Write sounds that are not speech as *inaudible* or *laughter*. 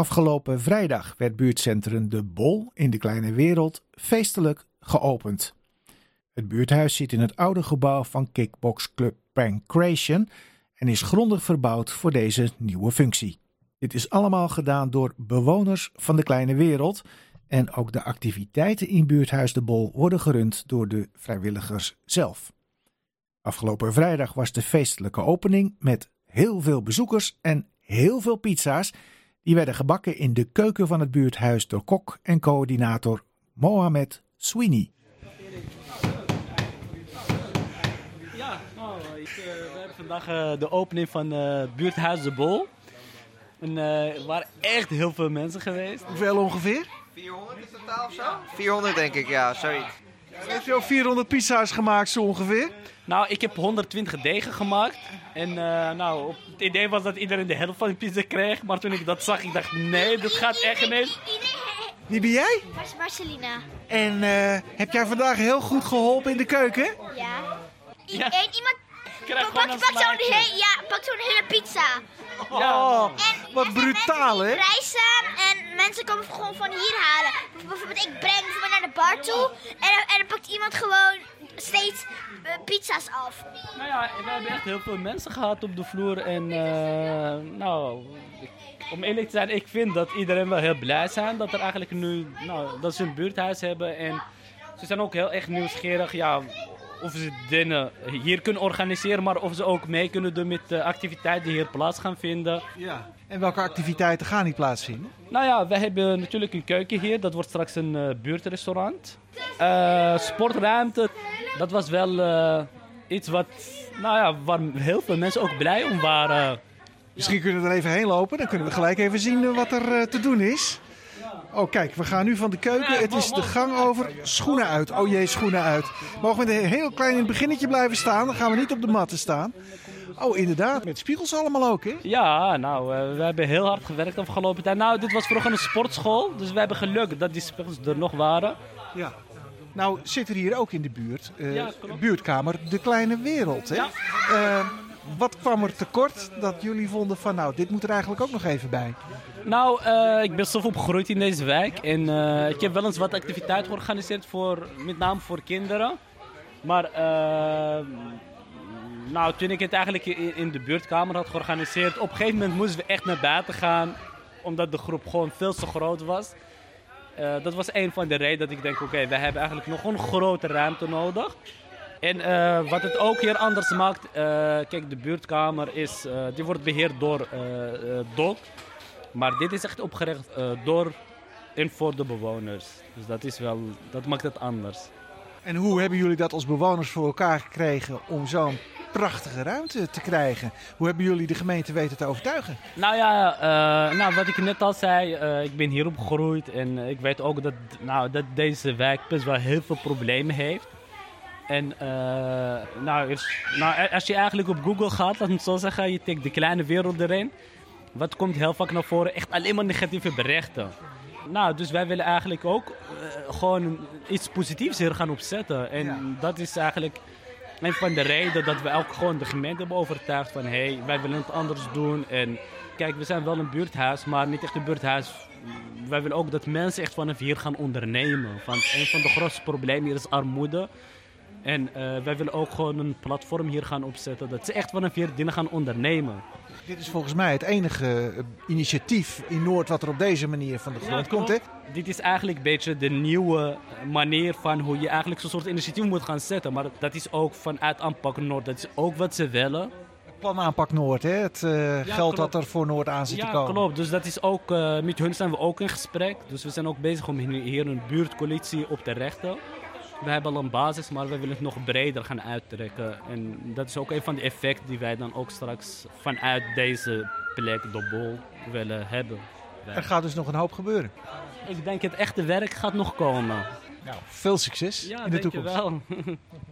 Afgelopen vrijdag werd buurtcentrum De Bol in de Kleine Wereld feestelijk geopend. Het buurthuis zit in het oude gebouw van kickboxclub Pancration en is grondig verbouwd voor deze nieuwe functie. Dit is allemaal gedaan door bewoners van de Kleine Wereld en ook de activiteiten in buurthuis De Bol worden gerund door de vrijwilligers zelf. Afgelopen vrijdag was de feestelijke opening met heel veel bezoekers en heel veel pizza's. Die werden gebakken in de keuken van het buurthuis door kok en coördinator Mohamed Sweeney. Ja, nou, ik, uh, we hebben vandaag uh, de opening van uh, buurthuis De Bol. En, er waren echt heel veel mensen geweest. Hoeveel ongeveer? 400 in totaal of zo? 400 denk ik, ja, zoiets. Heeft u ook 400 pizza's gemaakt zo ongeveer? Nou, ik heb 120 degen gemaakt. En uh, nou, het idee was dat iedereen de helft van de pizza kreeg. Maar toen ik dat zag, ik dacht, nee, dat gaat echt niet. Wie ben jij? Marcelina. En uh, heb jij vandaag heel goed geholpen in de keuken? Ja. I Ja. En iemand Krijg pak, zo'n he ja, pak zo'n hele pizza. Oh, En wat zijn brutaal hè? en mensen komen gewoon van hier halen. Bijvoorbeeld ik breng bijvoorbeeld naar de bar toe en gewoon steeds eh, pizza's af. Nou ja, we hebben echt heel veel mensen gehad op de vloer. En eh, nou, om eerlijk te zijn, ik vind dat iedereen wel heel blij zijn dat er eigenlijk nu, nou, dat ze een buurthuis hebben. En ze zijn ook heel erg nieuwsgierig, ja, of ze dingen hier kunnen organiseren, maar of ze ook mee kunnen doen met de activiteiten die hier plaats gaan vinden. Ja. En welke activiteiten gaan niet plaatsvinden? Nou ja, we hebben natuurlijk een keuken hier. Dat wordt straks een eh, buurtrestaurant. Eh, sportruimte, dat was wel eh, iets wat, nou ja, waar heel veel mensen ook blij om waren. Misschien kunnen we er even heen lopen, dan kunnen we gelijk even zien eh, wat er eh, te doen is. Oh kijk, we gaan nu van de keuken. Het is de gang over. Schoenen uit. Oh jee, schoenen uit. Mogen we heel klein in het beginnetje blijven staan? Dan gaan we niet op de matten staan. Oh inderdaad, met spiegels allemaal ook hè? Ja, nou, eh, we hebben heel hard gewerkt de afgelopen tijd. Nou, dit was vroeger een sportschool, dus we hebben geluk dat die spiegels er nog waren. Ja. Nou zit er hier ook in de buurt, eh, Ja, klopt. buurtkamer De Kleine Wereld. Hè? Ja. Eh, wat kwam er tekort dat jullie vonden van nou, dit moet er eigenlijk ook nog even bij? Nou, eh, ik ben zelf opgegroeid in deze wijk en eh, ik heb wel eens wat activiteiten georganiseerd, voor, met name voor kinderen. Maar eh, nou, toen ik het eigenlijk in, de buurtkamer had georganiseerd, op een gegeven moment moesten we echt naar buiten gaan, omdat de groep gewoon veel te groot was. Dat was een van de redenen dat ik denk, oké, we hebben eigenlijk nog een grote ruimte nodig. En eh, wat het ook hier anders maakt, eh, kijk, de buurtkamer is, eh, die wordt beheerd door DOC. Maar dit is echt opgericht door en voor de bewoners. Dus dat is wel, dat maakt het anders. En hoe hebben jullie dat als bewoners voor elkaar gekregen om zo'n prachtige ruimte te krijgen? Hoe hebben jullie de gemeente weten te overtuigen? Nou ja, nou, wat ik net al zei, ik ben hier opgegroeid en ik weet ook dat, nou, dat deze wijk best wel heel veel problemen heeft. En eh, nou, is- nou, als je eigenlijk op Google gaat, laat het zo zeggen, je tikt de kleine wereld erin. Wat komt heel vaak naar voren? Echt alleen maar negatieve berichten. Nou, dus wij willen eigenlijk ook eh, gewoon iets positiefs hier gaan opzetten. En Ja. dat is eigenlijk een van de redenen dat we ook gewoon de gemeente hebben overtuigd van hé, hey, wij willen het anders doen. En kijk, we zijn wel een buurthuis, maar niet echt een buurthuis. Wij willen ook dat mensen echt vanaf hier gaan ondernemen. Want een van de grootste problemen hier is armoede. En eh, wij willen ook gewoon een platform hier gaan opzetten. Dat ze echt vanaf hier dingen gaan ondernemen. Dit is volgens mij het enige eh, initiatief in Noord wat er op deze manier van de grond komt. Hè? Dit is eigenlijk een beetje de nieuwe manier van hoe je eigenlijk zo'n soort initiatief moet gaan zetten. Maar dat is ook vanuit aanpak Noord. Dat is ook wat ze willen. Plan aanpak Noord, hè? het eh, geld klopt. dat er voor Noord aan zit te Ja, komen. klopt. Dus dat is ook, eh, met hun zijn we ook in gesprek. Dus we zijn ook bezig om hier- een buurtcoalitie op te richten. We hebben al een basis, maar we willen het nog breder gaan uittrekken. En dat is ook een van de effecten die wij dan ook straks vanuit deze plek, de bol, willen hebben. Er gaat dus nog een hoop gebeuren. Ik denk het echte werk gaat nog komen. Nou, veel succes Ja, in de toekomst. wel. *laughs*